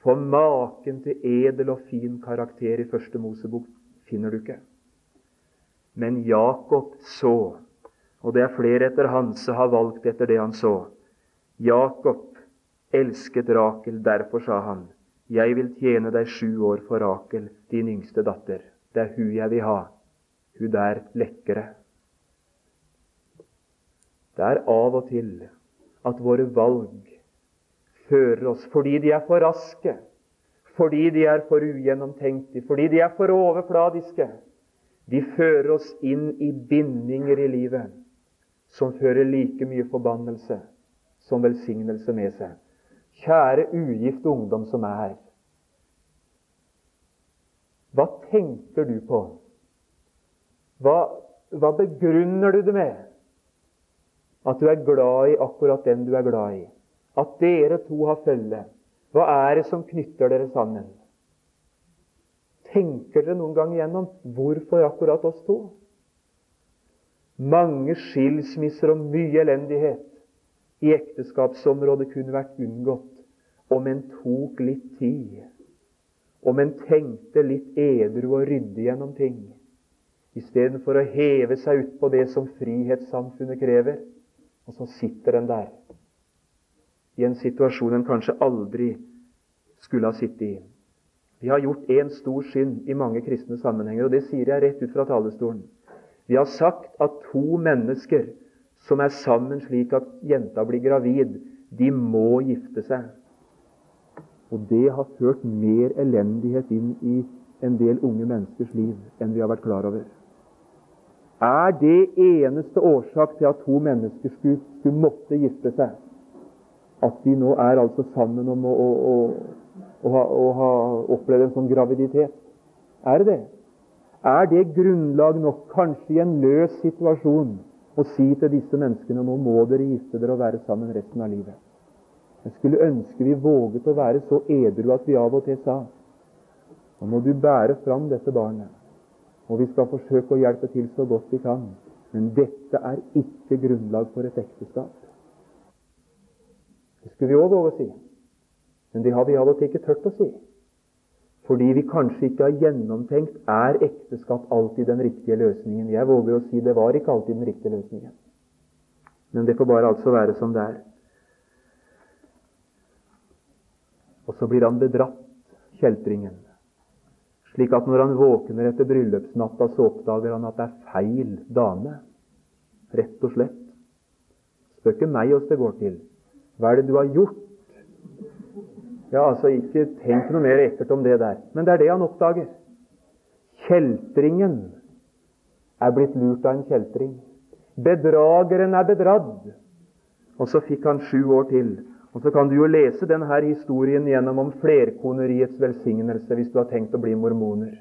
For maken til edel og fin karakter i Første Mosebok finner du ikke. Men Jakob så, og det er flere etter han som har valgt etter det han så. Jakob elsket Rakel, derfor sa han, jeg vil tjene deg sju år for Rakel, din yngste datter. Det er hun jeg vil ha. Hun der lekre. Det er av og til at våre valg fører oss fordi de er for raske, fordi de er for ugjennomtenkte, fordi de er for overfladiske. De fører oss inn i bindinger i livet som fører like mye forbannelse som velsignelse med seg. Kjære ugifte ungdom som er her. Hva tenker du på? Hva, hva begrunner du det med? At du er glad i akkurat den du er glad i. At dere to har følge. Hva er det som knytter dere sammen? Tenker dere noen gang igjennom hvorfor akkurat oss to? Mange skilsmisser og mye elendighet i ekteskapsområdet kunne vært unngått om en tok litt tid, om en tenkte litt edru og ryddig gjennom ting, istedenfor å heve seg utpå det som frihetssamfunnet krever. Og så sitter en der i en situasjon en kanskje aldri skulle ha sittet i. Vi har gjort én stor synd i mange kristne sammenhenger, og det sier jeg rett ut fra talerstolen. Vi har sagt at to mennesker som er sammen slik at jenta blir gravid, de må gifte seg. Og det har ført mer elendighet inn i en del unge menneskers liv enn vi har vært klar over. Er det eneste årsak til at to mennesker skulle, skulle måtte gifte seg? at de nå er altså sammen om å, å, å, å ha, opplevd en sånn graviditet? Er det det? Er det grunnlag nok, kanskje i en løs situasjon, å si til disse menneskene nå må dere gifte dere og være sammen resten av livet? Jeg skulle ønske vi våget å være så edru at vi av og til sa nå må du bære fram dette barnet, og vi skal forsøke å hjelpe til så godt vi kan. Men dette er ikke grunnlag for et ekteskap. Det skulle vi òg våge å si. Men det har vi av og til ikke tørt å si. Fordi vi kanskje ikke har gjennomtenkt er ekteskap alltid den riktige løsningen. Jeg våger å si det var ikke alltid den riktige løsningen. Men det får bare altså være som det er. Og så blir han bedratt, kjeltringen. Slik at når han våkner etter bryllupsnatta, så oppdager han at det er feil dame. Rett og slett. Spør ikke meg åssen det går til. Hva er det du har gjort? Ja, altså, ikke tenk noe mer ekkelt om det der. Men det er det han oppdager. Kjeltringen er blitt lurt av en kjeltring. Bedrageren er bedradd. Og så fikk han sju år til og Så kan du jo lese denne historien gjennom om flerkoneriets velsignelse hvis du har tenkt å bli mormoner.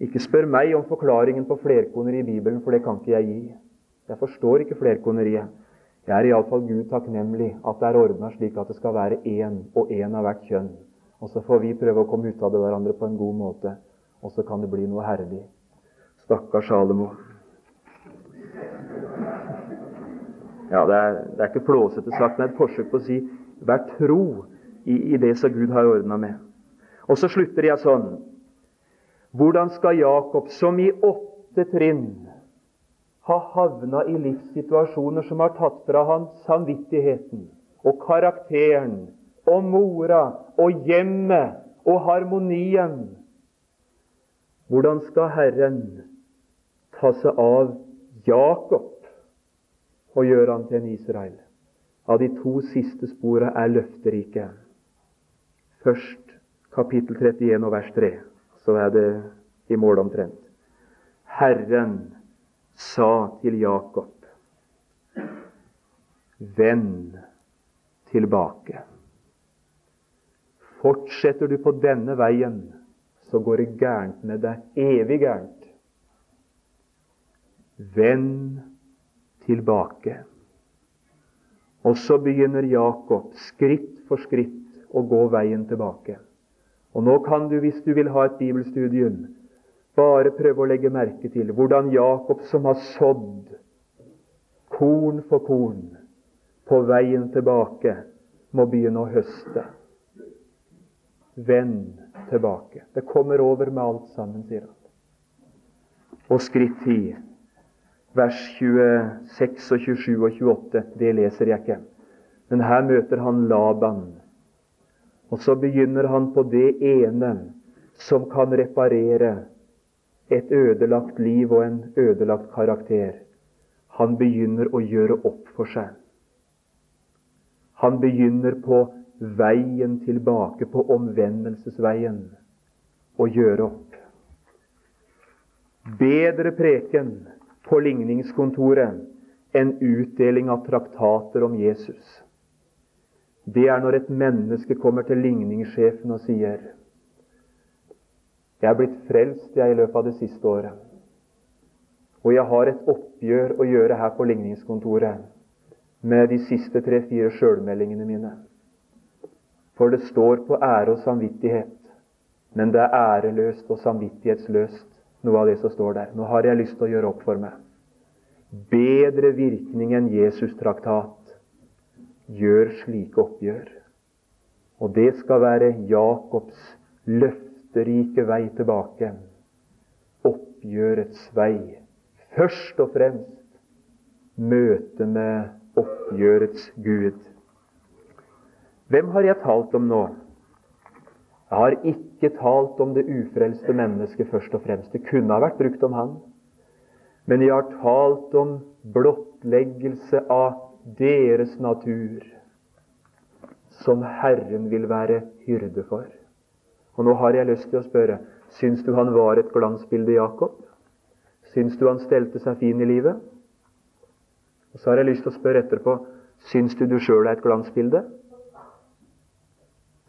Ikke spør meg om forklaringen på flerkoneri i Bibelen, for det kan ikke jeg gi. Jeg forstår ikke flerkoneriet. Jeg er iallfall Gud takknemlig at det er ordna slik at det skal være én og én av hvert kjønn. Og så får vi prøve å komme ut av det hverandre på en god måte, og så kan det bli noe herlig. Stakkars Salomo. Ja, det er, det er ikke flåsete sagt, men et forsøk på å si vær tro i, i det som Gud har ordna med. Og så slutter jeg sånn. Hvordan skal Jakob, som i åtte trinn ha havna i livssituasjoner som har tatt fra ham samvittigheten og karakteren og mora og hjemmet og harmonien Hvordan skal Herren ta seg av Jakob? og gjøre han til en Israel. Av de to siste sporene er løfterike. Først kapittel 31 og vers 3. Så er det i mål omtrent. Herren sa til Jakob, vend tilbake. Fortsetter du på denne veien, så går det gærent med deg. Evig gærent. Vend tilbake. Og så begynner Jakob skritt for skritt å gå veien tilbake. Og nå kan du, hvis du vil ha et bibelstudium, bare prøv å legge merke til hvordan Jakob, som har sådd korn for korn, på veien tilbake må begynne å høste. Vend tilbake. Det kommer over med alt sammen, sier han. Og skritt 10 vers 26 og 27 og 28. Det leser jeg ikke. Men her møter han Laban. Og så begynner han på det ene som kan reparere et ødelagt liv og en ødelagt karakter. Han begynner å gjøre opp for seg. Han begynner på veien tilbake, på omvendelsesveien, å gjøre opp. Bedre preken på ligningskontoret enn utdeling av traktater om Jesus. Det er når et menneske kommer til ligningssjefen og sier Jeg er blitt frelst jeg i løpet av det siste året. Og jeg har et oppgjør å gjøre her på ligningskontoret med de siste tre-fire sjølmeldingene mine. For det står på ære og samvittighet, men det er æreløst og samvittighetsløst noe av det som står der. Nå har jeg lyst til å gjøre opp for meg. Bedre virkning enn Jesus-traktat gjør slike oppgjør. Og det skal være Jakobs løfterike vei tilbake. Oppgjørets vei. Først og fremst møte med oppgjørets Gud. Hvem har jeg talt om nå? Jeg har ikke talt om det ufrelste mennesket først og fremst. Det kunne ha vært brukt om han. Men jeg har talt om blottleggelse av deres natur, som Herren vil være hyrde for. Og nå har jeg lyst til å spørre syns du han var et glansbilde, Jakob? Syns du han stelte seg fin i livet? Og så har jeg lyst til å spørre etterpå Syns du du sjøl er et glansbilde?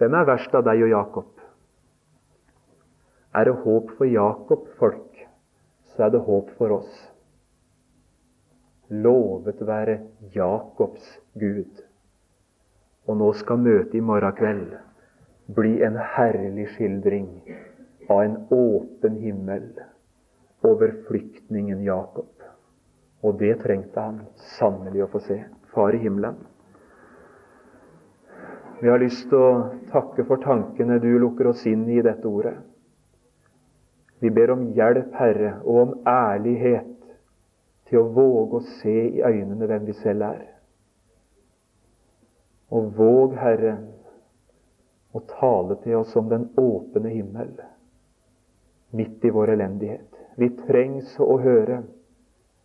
Hvem er verst av deg og Jakob? Er det håp for Jakob, folk, så er det håp for oss. Lovet være Jakobs Gud. Og nå skal møtet i morgen kveld bli en herlig skildring av en åpen himmel over flyktningen Jakob. Og det trengte han sannelig å få se. Far i himmelen. Vi har lyst til å takke for tankene du lukker oss inn i dette ordet. Vi ber om hjelp, Herre, og om ærlighet til å våge å se i øynene hvem vi selv er. Og våg, Herre, å tale til oss om den åpne himmel midt i vår elendighet. Vi trengs å høre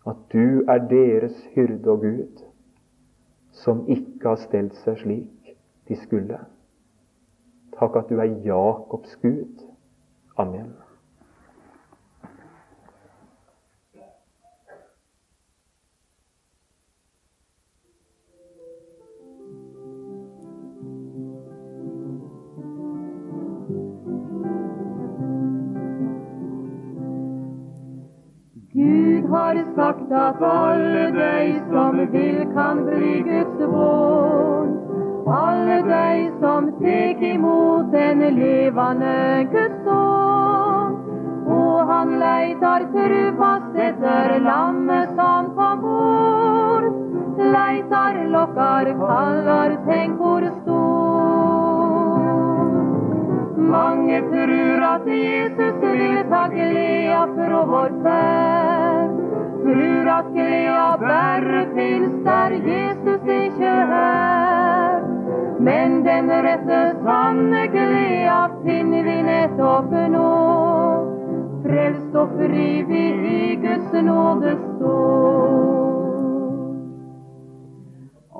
at du er deres hyrde og Gud, som ikke har stelt seg slik de skulle. Takk at du er Jakobs Gud. Amen. Guds barn. Alle dei som tek imot den levande Guds ånd. Og han leitar trufast etter lammet som kom bort. Leitar, lokkar, kallar, tenk hvor stor. Mange trur at Jesus vil ta gleda fra vår ferd trur at gleda bare fins der Jesus ikke er. Men den rette, sanne gleda finner vi nettopp nå. Frelst og fri vi i Guds nåde står.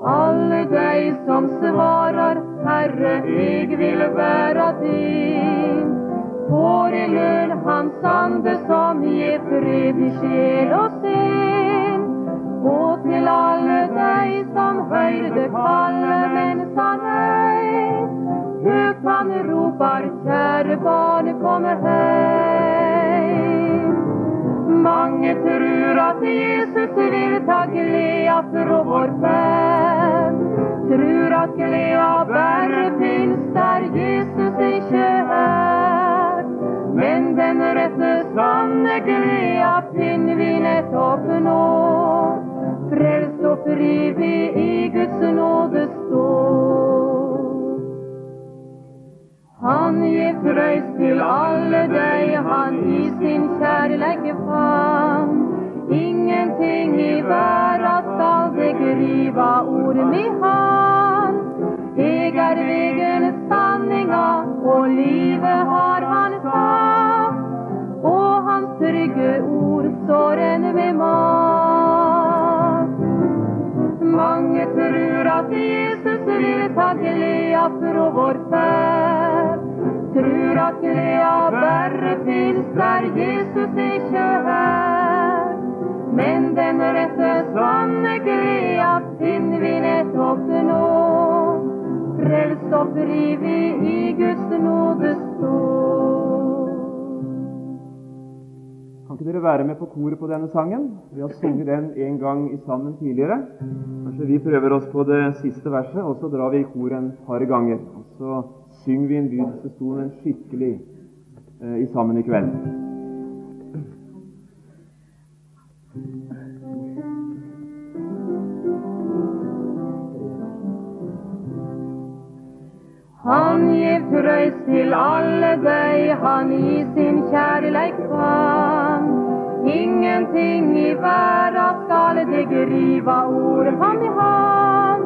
Alle dei som svarer, Herre, eg vil være din får i lønn hans ande som gir fred i sjel og sinn. Og til alle deg som høyrde kallet mens han øy, høgt han ropar, kjære barn, komme heim. Mange trur at Jesus vil ta gleda fra vår ferd. Trur at gleda bare fins der Jesus ikke er. Men den rette, sanne gleda finner vi nettopp nå. Frelst og fri vi i Guds nåde står. Han gir trøyst til alle deg han i sin kjærleik fann. Ingenting i verda skal det griva ord med han. Eg er vegen, sanninga, og livet har han sagt. Og hans trygge ord står enn ved makt. Trur at Jesus vil ta gleda fra vår ferd. Trur at gleda bare fins der Jesus ikke er. Men den rette, sanne gleda finner vi nettopp nå frelst og fri vi i Guds nåde står. Ikke dere være med på koret på denne sangen? Vi har sunget den en gang i sammen tidligere. Kanskje vi prøver oss på det siste verset, og så drar vi i koret en par ganger. Og så synger vi innbydelsestonen skikkelig eh, sammen i kveld. Han gir trøyst til alle deg, han i sin kjærleik fann. Ingenting i verda skal det griva ordet ham i hand.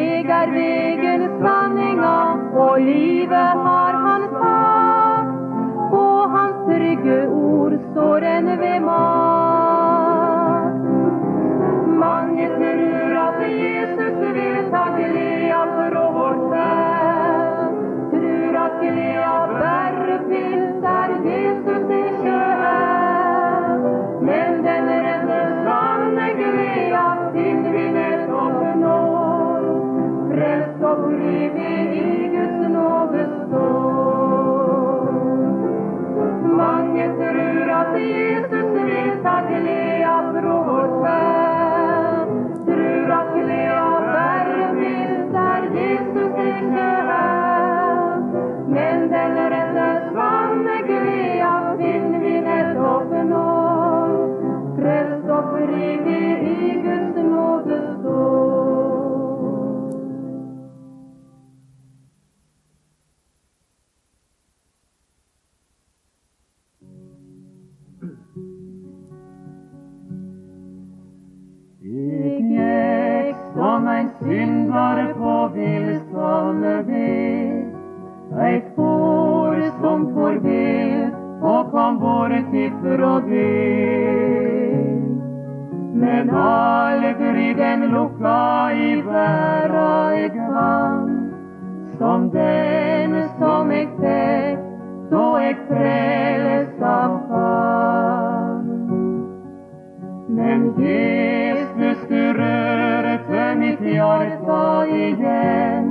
Eg er vegen, sanninga, og livet syndere på villsamme ved. Ei får som får ved og kom våre tipper og det. Men aldri den lukka i verda eg kan, som den som eg ser, da eg av Han. Men Jesus, du rørte mitt hjerte igjen,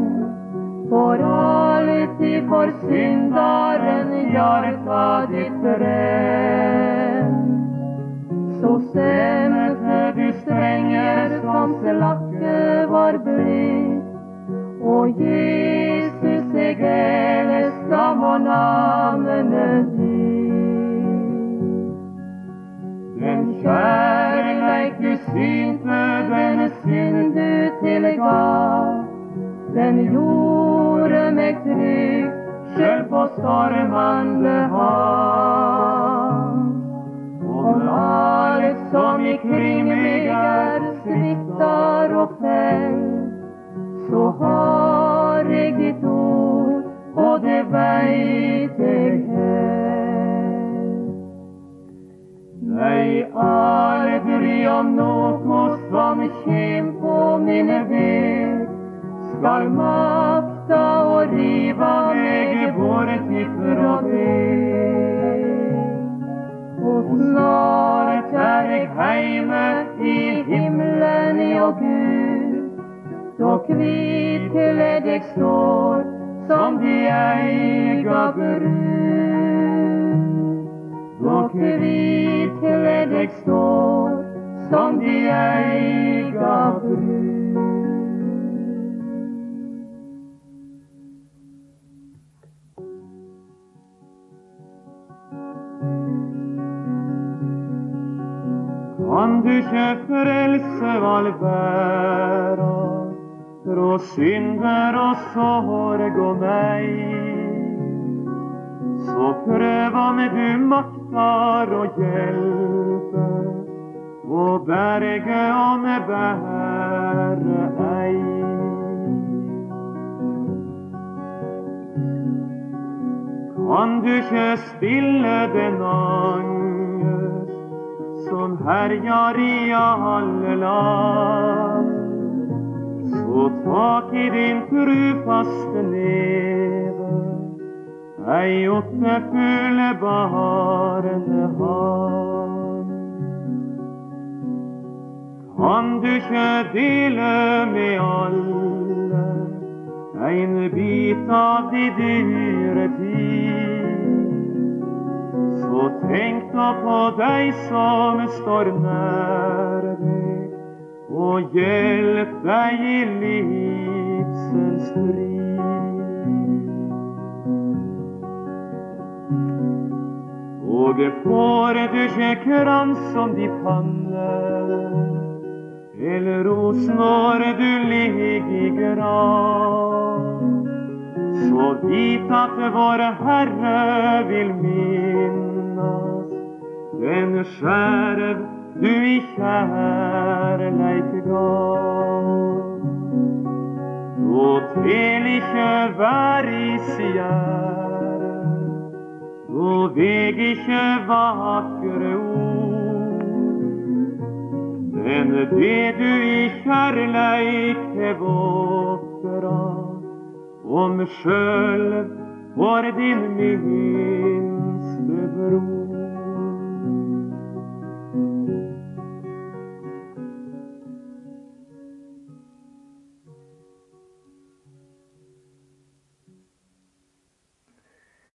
for alltid for syndaren hjarta ditt brenn. Så sendte du strenger som slakke var blitt, og Jesus, eg elska må navnet ditt. Den kjærleik du gav. den gjorde meg trygg, sjøl på stormande hav. Om alt som ikring meg er sviktar og fell, så har jeg ditt ord, og det veit jeg her Nei, aldri om som kjem på mine ben? skal makta å riva meg tipper og ben? Og snart er eg heime i himmelen, ja Gud, så kvitkledd eg står som de eiga brud. Så kvitkledd eg står som de eiga brud. Kan du ikke frelse all verda fra synder og sorg og meg? Så prøv om du maktar å hjelpe, og berge om bære ei. Kan du ikke stille den angst som herjar i alle land. Så tak i din trufaste neve, ei åttefulle barnehand. Kan du ikke dele med alle en bit av de dyre tid? Så tenk da på deg som står nær deg, og hjelp deg i livsens strid. Og får du ikke krans om de panne, eller ros når du ligger i grav, så vit at vår Herre vil minnes den skjerv du i kjærleik gav. Så tel ikkje vær i sjære, og veg ikkje vakre ord. Men det du i kjærleik hev av, om sjøl for din minste bror.